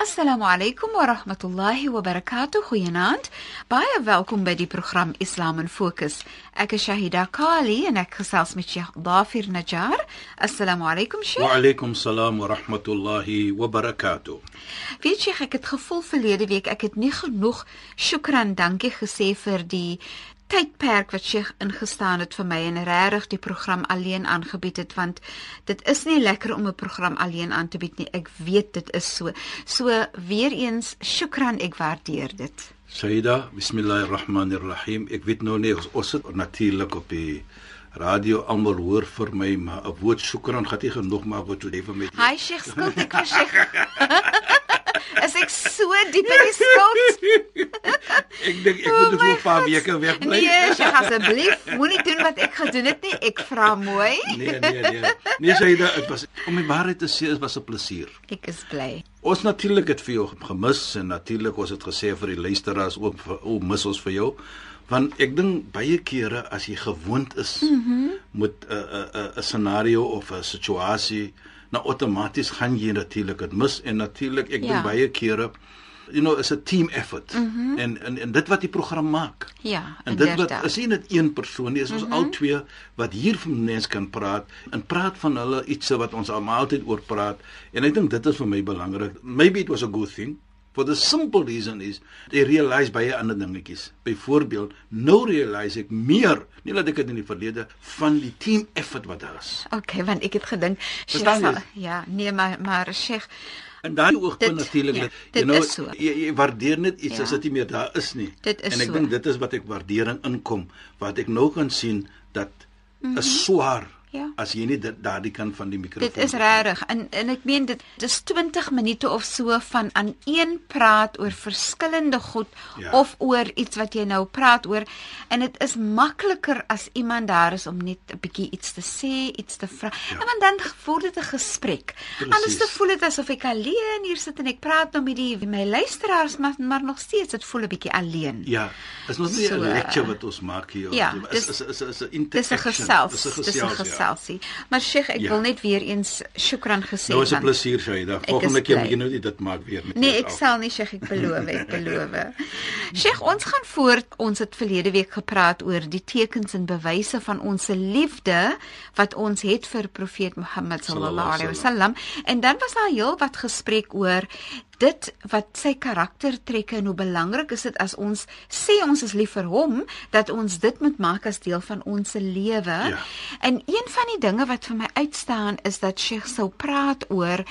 Assalamu alaykum wa rahmatullahi wa barakatuh. Goeienaand. Baie welkom by die program Islam in Fokus. Ek is Shahida Kali en ek gesels met Sheikh Dafir Najjar. Assalamu alaykum Sheikh. Wa alaykum salaam wa rahmatullahi wa barakatuh. Weet jy ek het gevoel verlede week ek het nie genoeg shukran dankie gesê vir die tydperk wat Sheikh ingestaan het vir my en regtig die program alleen aangebied het want dit is nie lekker om 'n program alleen aan te bied nie. Ek weet dit is so. So weer eens shukran, ek waardeer dit. Sayyida, bismillahirrahmanirrahim. Ek weet nou nie ons sit natuurlik op die radio almal hoor vir my maar 'n woord shukran gaan nie genoeg maak wat jy vir my. Hi Sheikh, skuld ek vir Sheikh. is ek so diep in die skuld? ek dink ek moet nog 'n paar weke weg bly. Nee, Sheikh, asseblief, moenie doen wat ek gedoen het nie. Ek vra mooi. nee, nee, nee. Nee, Sayyida, dit was om my waarheid te sê, dit was 'n plesier. Ek is bly. Ons natuurlik het vir jou gemis en natuurlik ons het gesê vir die luisteraars ook o, mis ons vir jou want ek dink baie kere as jy gewoond is mm -hmm. met 'n 'n 'n scenario of 'n situasie nou outomaties gaan jy natuurlik dit mis en natuurlik ek ja. dink baie kere you know is 'n team effort mm -hmm. en, en en dit wat die program maak. Ja. En dit wat is nie net een persoon nie, is ons mm -hmm. al twee wat hier van mense kan praat en praat van hulle iets wat ons almal altyd oor praat en ek dink dit is vir my belangrik. Maybe it was a good thing for the simple reason is they realize baie ander dingetjies. Byvoorbeeld, nou realize ek meer, nie dat ek dit in die verlede van die team effort wat daar is. Okay, want ek het gedink, Sheikh, ja, nee, maar maar Sheikh En daai oogpunt natuurlik ja, jy nou so. jy, jy waardeer net iets ja. as dit nie meer daar is nie. Is en ek so. dink dit is wat ek waardering inkom wat ek nou kan sien dat mm -hmm. is swaar Ja. As jy nie daardie kan van die mikrofoon. Dit is regtig. En en ek meen dit dis 20 minute of so van aan een praat oor verskillende goed ja. of oor iets wat jy nou praat oor en dit is makliker as iemand daar is om net 'n bietjie iets te sê, iets te vra. Ja. En want dan word dit 'n gesprek. Precies. Anders te voel dit asof ek alleen hier sit en ek praat nou met die my luisteraars maar maar nog steeds dit voel 'n bietjie alleen. Ja. Dis nog nie 'n so, lecture wat ons maak hier. Ja, dis is is is 'n interaction. Dis 'n gesels. Dis 'n gesels. Ja geselsie. Maar Sheikh, ek ja. wil net weer eens shukran gesê. Nou is 'n plesier, Shaida. Volgende keer moet jy nou nie dit maak weer nie. Nee, ek af. sal nie, Sheikh, ek beloof, ek beloof. Sheikh, ons gaan voort. Ons het verlede week gepraat oor die tekens en bewyse van ons liefde wat ons het vir profeet Mohammed sallallahu alaihi wasallam. En dan was daar heel wat gesprek oor dit wat sy karaktertrekke en hoe belangrik is dit as ons sê ons is lief vir hom dat ons dit moet maak as deel van ons lewe. Ja. En een van die dinge wat vir my uitstaan is dat Sheikh sou praat oor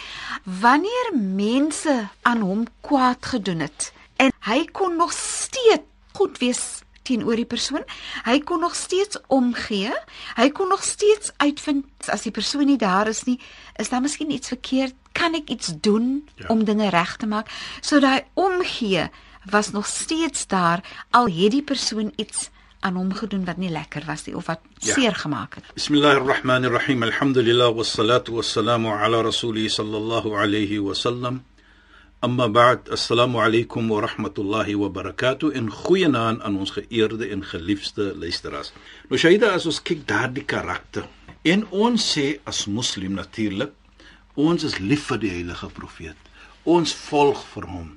wanneer mense aan hom kwaad gedoen het en hy kon nog steeds goed wees teenoor die persoon. Hy kon nog steeds omgee. Hy kon nog steeds uitvind as die persoon nie daar is nie, is daar miskien iets verkeerd kan ek iets doen ja. om dinge reg te maak? So daai omgee was nog steeds daar al het die persoon iets aan hom gedoen wat nie lekker was nie of wat ja. seer gemaak het. Bismillahirrahmanirrahim. Alhamdulillah wassalatu wassalamu ala rasulih sallallahu alayhi wasallam. Amma ba'd. Assalamu alaykum wa rahmatullahi wa barakatuh. In goeienaand aan ons geëerde en geliefde luisteraars. Nou Shaida, as ons kyk daardie karakter en ons sê as moslim natuurlik Ons is lief vir die heilige profeet. Ons volg vir hom.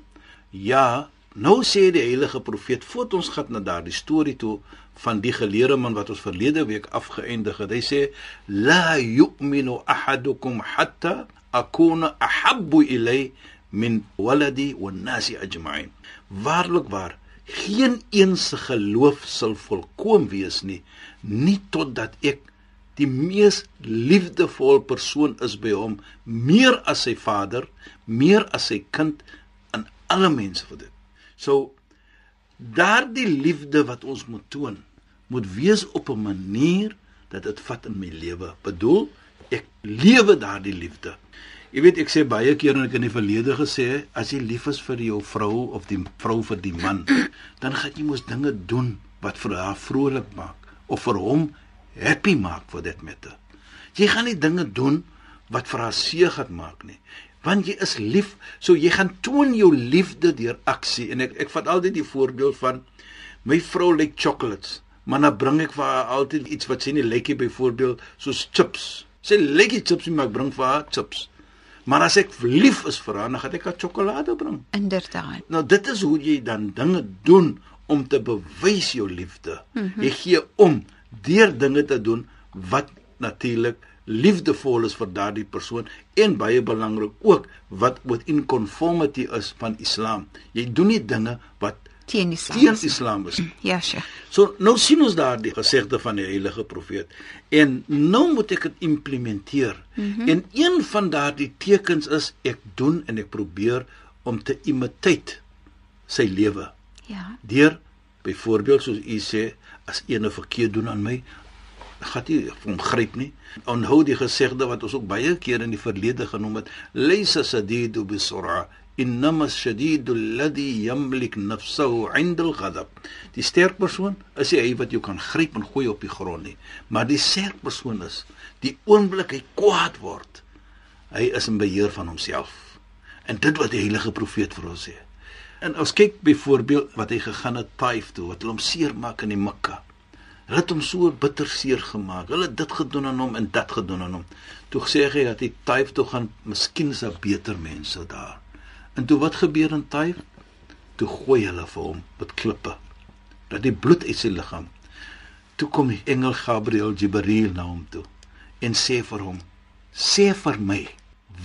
Ja, nou sê die heilige profeet voet ons gaan na daardie storie toe van die geleerde man wat ons verlede week afgeëindig het. Hy sê la yu'minu ahadukum hatta akuna ahabbu ilay min waladi wan nasi ajma'in. Waarlik waar, geen een se geloof sal volkoom wees nie, nie totdat ek die mees liefdevolle persoon is by hom meer as sy vader, meer as sy kind en alle mense vir dit. So daardie liefde wat ons moet toon, moet wees op 'n manier dat dit vat in my lewe. Bedoel, ek lewe daardie liefde. Jy weet ek sê baie keer en ek in die verlede gesê, as jy lief is vir jou vrou of die vrou vir die man, dan gaan jy mos dinge doen wat vir haar vrolik maak of vir hom happy maak vir dit haar. Jy gaan nie dinge doen wat vir haar seer gaan maak nie want jy is lief so jy gaan toon jou liefde deur aksie. En ek ek vat altyd die voorbeeld van my vrou lyk chocolates maar dan bring ek vir haar altyd iets wat sy nie lyk nie byvoorbeeld soos chips. Sy lyk die chips maar ek bring vir haar chips maar as ek lief is vir haar dan gaan ek haar sjokolade bring inderdaad nou dit is hoe jy dan dinge doen om te bewys jou liefde mm -hmm. jy gee om deur dinge te doen wat natuurlik liefdevol is vir daardie persoon en baie belangrik ook wat wat in conformity is van Islam. Jy doen nie dinge wat teen Islam, teen Islam is. Ja, sure. So nou sien ons daardie gesegde van die heilige profeet en nou moet ek dit implementeer. Mm -hmm. En een van daardie tekens is ek doen en ek probeer om te imitate sy lewe. Ja. Deur byvoorbeeld soos u sê as ene verkeerd doen aan my, gaan nie hom gryp nie. Onthou die gesegde wat ons ook baie keer in die verlede genoem het, laysa sadidu bisur'a innama shadidu alladhi yamlik nafsahu 'inda al-ghadab. Die sterk persoon is hy wat jy kan gryp en gooi op die grond nie, maar die sterk persoon is die oomblik hy kwaad word, hy is in beheer van homself. En dit wat die heilige profeet vir ons sê. En ons kyk byvoorbeeld wat hy gegaan het Taif toe, wat hulle hom seermaak in die Mekka. Hulle het hom so bitter seer gemaak. Hulle het dit gedoen aan hom en dat gedoen aan hom. Toe sê hy dat hy Taif toe gaan, miskien is daar beter mense daar. En toe wat gebeur in Taif? Toe gooi hulle vir hom met klippe. Dat die bloed uit sy liggaam. Toe kom die engel Gabriël Jibril na hom toe en sê vir hom: "Sê vir my,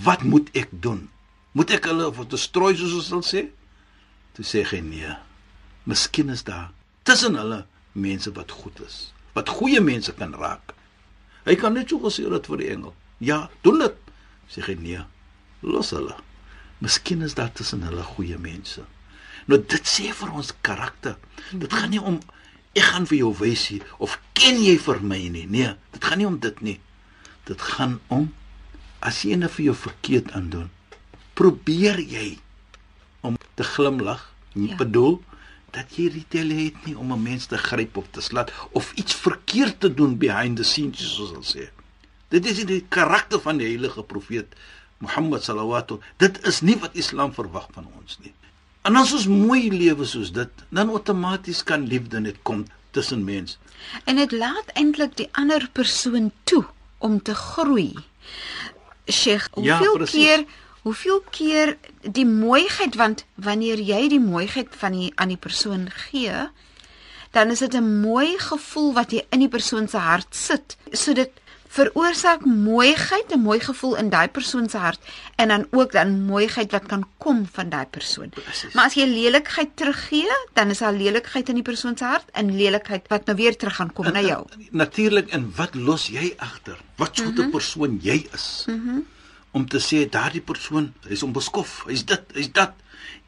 wat moet ek doen? Moet ek hulle of destrooi soos ons sal sê?" Toe sê hy: "Nee. Miskien is daar tussen hulle mense wat goed is, wat goeie mense kan raak. Hy kan net so gesê dit vir die engel. Ja, doen dit. Sê hy nee. Los hulle. Miskien is daar tussen hulle goeie mense. Nou dit sê vir ons karakter. Dit gaan nie om ek gaan vir jou wys hier of ken jy vir my nie. Nee, dit gaan nie om dit nie. Dit gaan om as jy ene vir jou verkeerd aandoen, probeer jy om te glimlag. Ek ja. bedoel dat jy retaliate nie om 'n mens te gryp of te slat of iets verkeerd te doen behind the scenes soos ons sê. Dit is die karakter van die heilige profeet Mohammed sallallahu. Dit is nie wat Islam verwag van ons nie. En as ons mooi lewe soos dit, dan outomaties kan liefde net kom tussen mens. En dit laat eintlik die ander persoon toe om te groei. Sheikh, Ja, hoeveel precies. keer hoeveel keer die mooiheid want wanneer jy die mooiheid van die aan die persoon gee, dan is dit 'n mooi gevoel wat jy in die persoon se hart sit. So dit veroorsaak mooiheid, 'n mooi gevoel in daai persoon se hart en dan ook dan mooiheid wat kan kom van daai persoon. Presies. Maar as jy lelikheid teruggee, dan is daar lelikheid in die persoon se hart en lelikheid wat nou weer terug gaan kom na jou. Natuurlik en wat los jy agter? Wat soort mm -hmm. persoon jy is? Mm om te sê daardie persoon is onbeskof, hy's dit, hy's dat.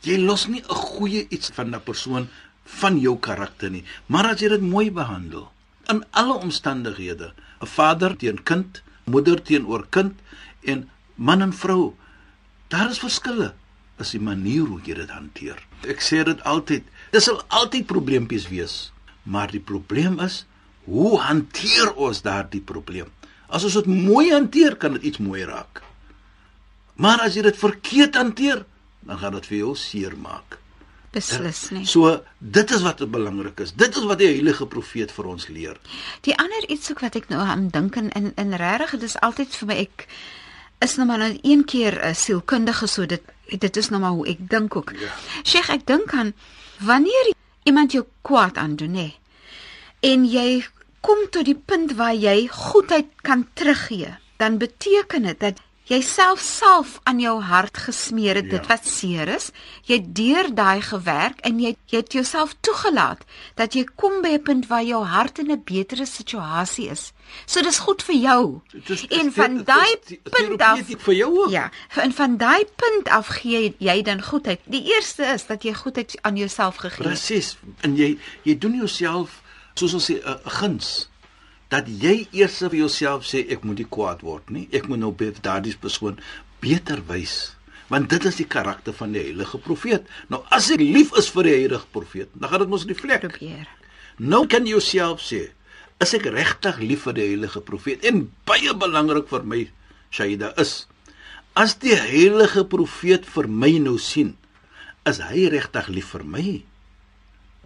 Jy los nie 'n goeie iets van 'n persoon van jou karakter nie, maar as jy dit mooi behandel in alle omstandighede, 'n vader teen kind, moeder teenoor kind en man en vrou, daar is verskille is die manier hoe jy dit hanteer. Ek sê dit altyd, dis sal altyd probleempies wees, maar die probleem is hoe hanteer ons daardie probleem? As ons dit mooi hanteer, kan dit iets mooi raak. Maar as jy dit verkeerd hanteer, dan gaan dit vir jou seermaak. Beslis nie. So dit is wat belangrik is. Dit is wat die heilige profeet vir ons leer. Die ander iets ook wat ek nou aan dink en in in regtig dit is altyd vir my ek is nou maar net een keer 'n sielkundige so dit dit is nou maar hoe ek dink ook. Ja. Sheikh, ek dink aan wanneer iemand jou kwaad aandoen hè en jy kom tot die punt waar jy goedheid kan teruggee, dan beteken dit dat jouself self aan jou hart gesmeer het, Ja. dit wat seer is. Jy het deur daai gewerk en jy jy het jouself toegelaat dat jy kom by 'n punt waar jou hart in 'n betere situasie is. So dis goed vir jou. Dit is- en van daai punt af vir jou ook. Ja, en van daai punt af gee jy dan goedheid. Die eerste is dat jy goedheid aan jouself gegee het. Presies. En jy jy doen jouself soos ons sê 'n guns dat jy eers vir jouself sê ek moet nie kwaad word nie. Ek moet nou by daardie persoon beter wys. Want dit is die karakter van die heilige profeet. Nou as ek lief is vir die heilige profeet, dan gaan dit mos reflek. Probeer. Nou kan jy jouself sê, is ek regtig lief vir die heilige profeet? En baie belangrik vir my, Shaida, is as die heilige profeet vir my nou sien, is hy regtig lief vir my?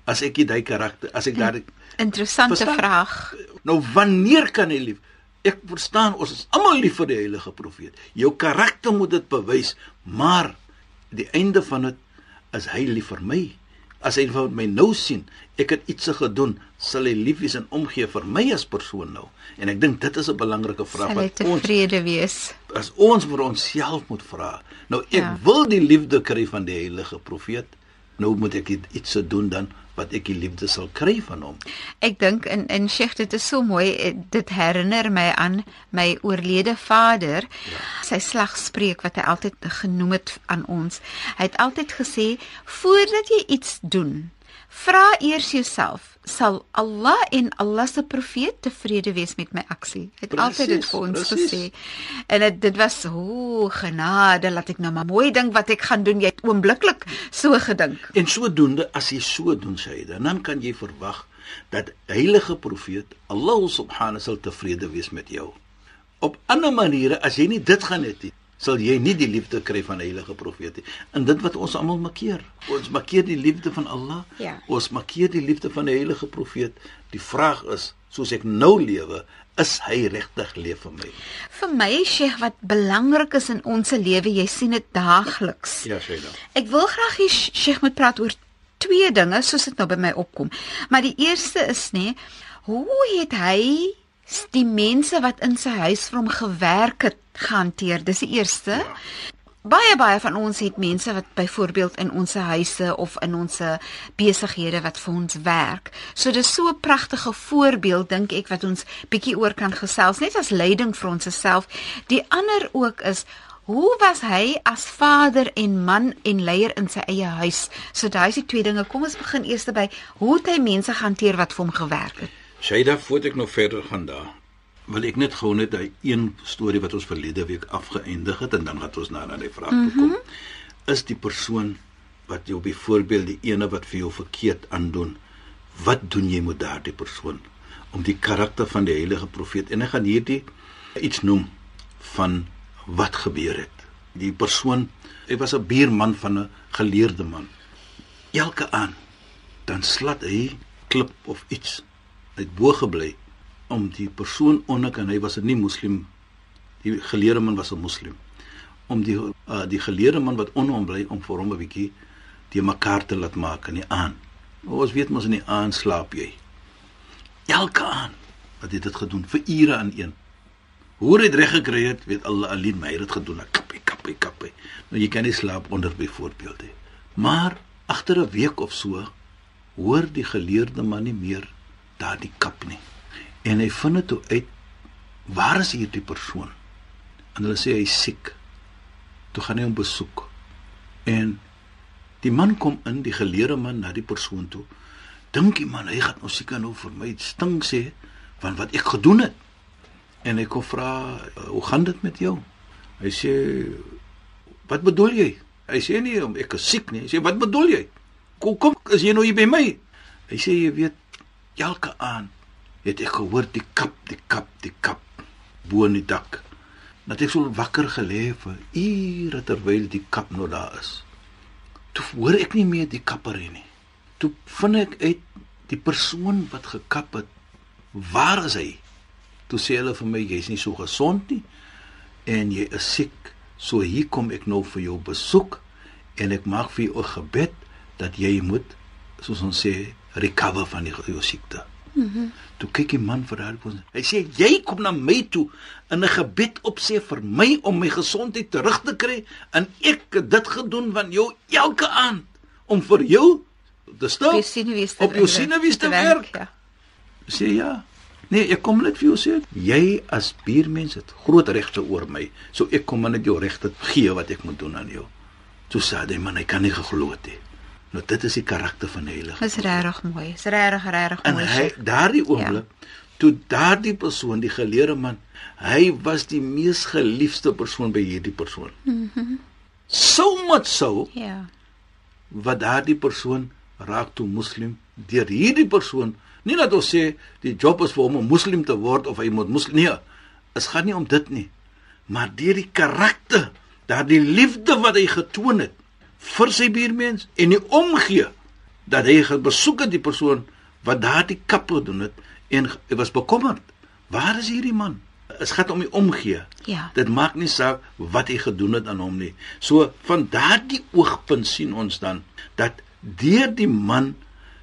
As ek nie daai karakter, as ek daardie Interessante Verstaan? vraag. Nou wanneer kan hy lief? Ek verstaan ons is almal lief vir die heilige profeet. Jou karakter moet dit bewys, maar die einde van dit is hy lief vir my. As hy vir my nou sien, ek het iets gedoen, sal hy lief wees en omgee vir my as persoon nou. En ek dink dit is 'n belangrike vraag Sal wat ons tevrede wees? as ons vir onsself moet vra. Nou ek Ja. wil die liefde kry van die heilige profeet. Nou moet ek iets se doen dan wat ek die liefde sal kry van hom. Ek dink in in Sheikh dit is so mooi eh, dit herinner my aan my oorlede vader ja. sy slagspreuk wat hy altyd genoem het aan ons hy het altyd gesê voordat jy iets doen vra eers jouself sal Allah en Allah se profeet tevrede wees met my aksie hy het Precies, altyd dit vir ons precies. gesê en dit dit was o genade laat ek nou maar mooi dink wat ek gaan doen jy het oombliklik so gedink En sodoende as jy so doen sê dan dan kan jy verwag dat heilige profeet Allah subhanahu sal tevrede wees met jou. Op ander maniere as jy nie dit gaan hê nie, sal jy nie die liefde kry van heilige profeet nie. En dit wat ons almal makkeer. Ons makkeer die liefde van Allah. Ja. Ons makkeer die liefde van die heilige profeet. Die vraag is, soos ek nou lewe, is hy regtig lief vir my? Vir my Sheikh wat belangrik is in ons lewe, jy sien dit daagliks. Ja, Shaida. Ek wil graag hê Sheikh moet praat oor twee dinge soos dit nou by my opkom. Maar die eerste is nê, hoe het hy die mense wat in sy huis vir hom gewerk het gehanteer? Dis die eerste. Ja. Baie baie van ons het mense wat byvoorbeeld in ons huise of in ons besighede wat vir ons werk. So dis so 'n pragtige voorbeeld dink ek wat ons bietjie oor kan gesels net as leiding vir ons self. Die ander ook is Hoe was hy as vader en man en leier in sy eie huis? So daai is die twee dinge. Kom ons begin eers by hoe het hy mense gehanteer wat vir hom gewerk het? Shaida, voordat ek nog verder gaan daar, wil ek net gou net daai een storie wat ons verlede week afgeëindig het en dan gaan ons nou na die vraag toe kom. Is die persoon wat jou byvoorbeeld die ene wat vir jou verkeerd aandoen, wat doen jy met daardie persoon om die karakter van die heilige profeet en ek gaan hierdie iets noem van wat gebeur het. Die persoon, hy was 'n buurman van 'n geleerde man. Elke aan dan slat hy klip of iets uit bo gebly om die persoon onder kan hy was 'n nie moslim die geleerde man was 'n moslim om die uh, die geleerde man wat onder hom bly om vir hom 'n bietjie die mekaar te laat maak in die aan. Ons weet mos in die aan slaap jy. Elke aan wat het dit gedoen vir ure aan een. Hoe hy dit reg gekry het, weet Allah alleen, maar hy het gedoen. Hy Kappie, kappie, kappie. Nou jy kan nie slaap onder byvoorbeeld nie. Maar agter 'n week of so hoor die geleerde man nie meer daardie kap nie. En hy vind dit uit waar is hierdie persoon? En hulle sê hy's siek. Toe gaan hy hom besoek. En die man kom in, die geleerde man na die persoon toe. Dink die man hy gaan nou seker nou vir my sting sê van wat ek gedoen het. En ek kom vra, "Hoe gaan dit met jou?" Hy sê, "Wat bedoel jy?" Hy sê nie om ek is siek nie. Hy sê, "Wat bedoel jy?" Kom kom, is jy nou hier by my? Hy sê, "Jy weet, elke aand het ek gehoor die kap, die kap, die kap bo in die dak. Dat ek so wakker gelê vir ure terwyl die kap nog daar is. Toe hoor ek nie meer die kappery nie. Toe vind ek uit die persoon wat gekap het, waar is hy? Toe sê hulle vir my jy's nie so gesond nie en jy is siek. So hier kom ek nou vir jou besoek en ek maak vir jou 'n gebed dat jy moet soos ons sê recover van die jou siekte. Mm -hmm. Toe kyk die man vir haar en hy sê jy kom na my toe in 'n gebed opsê vir my om my gesondheid terug te kry en ek het dit gedoen van jou elke aand om vir jou te stop op jou sinewies te, te werk. Ja. Sê ja. Nee, ek kom net vir jou sê, jy as buurmens het groot regte oor my. So ek kom net jou regte gee wat ek moet doen aan jou. Toe sê hy man, hy kan nie geglo het nie. Nou dit is die karakter van die Heilige. Dis regtig mooi. Dis regtig regtig mooi. En hy daardie oomblik ja. toe daardie persoon, die geleerde man, hy was die mees geliefde persoon by hierdie persoon. Mhm. Mm so much so. Ja. Wat daardie persoon raak toe moslim deur hierdie persoon. Nie dat ons sê die job is vir hom om moslim te word of hy moet moslim nee. Dit gaan nie om dit nie. Maar deur die karakter, daardie liefde wat hy getoon het vir sy buurmens en nie omgee dat hy gaan besoek die persoon wat daardie kap gedoen het en hy was bekommerd. Waar is hierdie man? Dit gaan om die omgee. Ja. Dit maak nie saak wat hy gedoen het aan hom nie. So van daardie oogpunt sien ons dan dat deur die man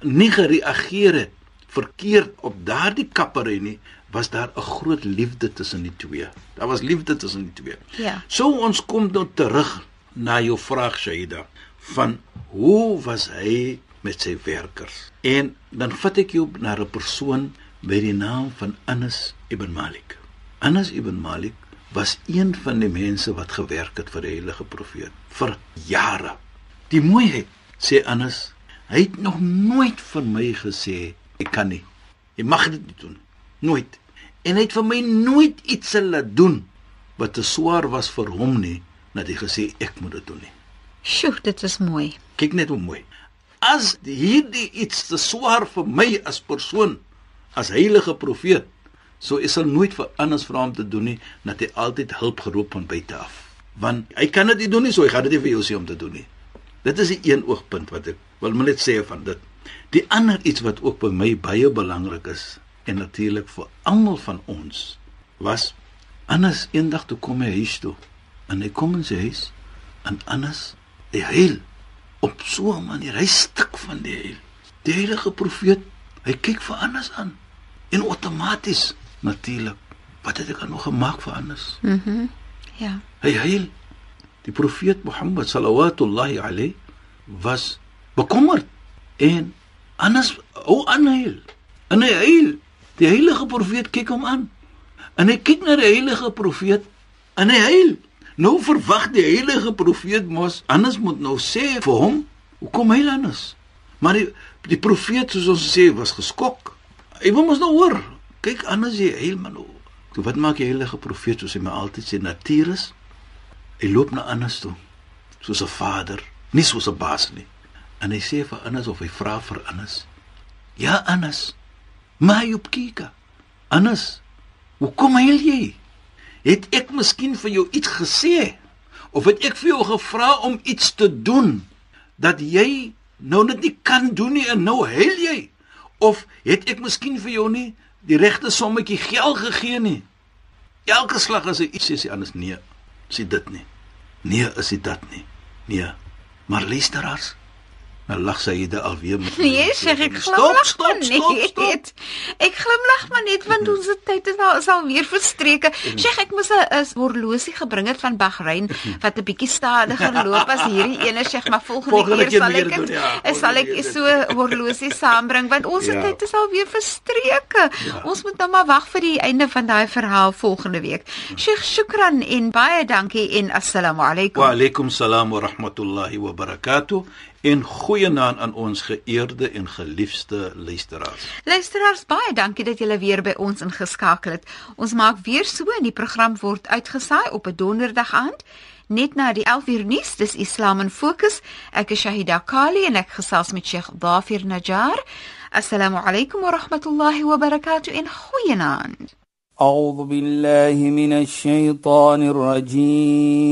nie gereageer het verkeerd op daardie kappery nie, was daar 'n groot liefde tussen die twee. Daar was liefde tussen die twee. Ja. So ons kom nou terug na jou vraag Shaida van hoe was hy met sy werkers? En dan vat ek jou na 'n persoon by die naam van Anas ibn Malik. Anas ibn Malik was een van die mense wat gewerk het vir die heilige profeet vir jare. Die mooiheid sê Anas, hy het nog nooit vir my gesê ek kan nie. Jy mag dit nie doen. Nooit. En hy het vir my nooit iets laat doen wat te swaar was vir hom nie dat hy gesê ek moet dit doen nie. Sjoe, dit is mooi. Kyk net hoe mooi. As hierdie iets te swaar vir my as persoon as heilige profeet, so is dit nooit vir anders vir hom te doen nie, dat hy altyd hulp geroep van buite af. Want hy kan dit nie doen nie, so hy gaan dit nie vir jou sê om te doen nie. Dit is die een oogpunt wat ek wil net sê van dit. Die ander iets wat ook by my baie belangrik is en natuurlik vir almal van ons was anders eendag toe kom hy huis toe en hy kom in sy huis en anders hy huil op so 'n manier hy stik van die huil die heilige profeet hy kyk vir anders aan. En outomaties natuurlik wat het ek nog gemaak vir anders? Mhm mm ja. Hy huil die profeet Mohammed sallallahu alayhi was bekommerd en anders o aanhuil en hy huil die heilige profeet kyk hom aan. En hy kyk na die heilige profeet en hy huil Nou verwag die heilige profeet mos anders moet nou sê vir hom, hoekom hy anders? Maar die die profeet soos ons sê was geskok. Hy wou mos nou hoor. Kyk anders jy heeltemal nou. Wat maak die heilige profeet soos hy my altyd sê natuur is? Hy loop na anders toe. Soos 'n vader, nie soos 'n baas nie. En hy sê vir anders of hy vra vir anders. Ja, anders. Maar jy op kyk. Anders. Hoekom huil jy? Het ek miskien vir jou iets gesê? Of het ek vir jou gevra om iets te doen dat jy nou net nie kan doen nie en nou huil jy? Of het ek miskien vir jou nie die regte sommetjie geld gegee nie? Elke slag as jy iets sê anders nee, sê dit nie. Nee, is dit dat nie. Nee. Maar luisteraars, Nou lag Saida alweer met Nee, sê ek glimlag stop, stop, stop, stop. Ek glimlag maar net want ons tyd is al sal weer verstreke. Sê ek moes 'n horlosie gebring het van Bahrein wat 'n bietjie stadiger loop as hierdie ene sê maar volgende, volgende keer sal ek dit ja, sal ek so horlosie saambring want ons ja. tyd is al weer verstreke. Ja. Ons moet nou maar wag vir die einde van daai verhaal volgende week. Sheikh Shukran en baie dankie en assalamu alaykum. Wa alaykum salaam wa rahmatullahi wa barakatuh en goeienaand aan ons geëerde en geliefde luisteraars. Luisteraars, baie dankie dat julle weer by ons ingeskakel het. Ons maak weer so en die program word uitgesaai op 'n donderdag aand net na die 11uur nuus. Dis Islam in Fokus. Ek is Shahida Kali en ek gesels met Sheikh Dafir Najjar. Assalamu alaykum wa rahmatullahi wa barakatuh in goeienaand. أعوذ بالله من الشيطان الرجيم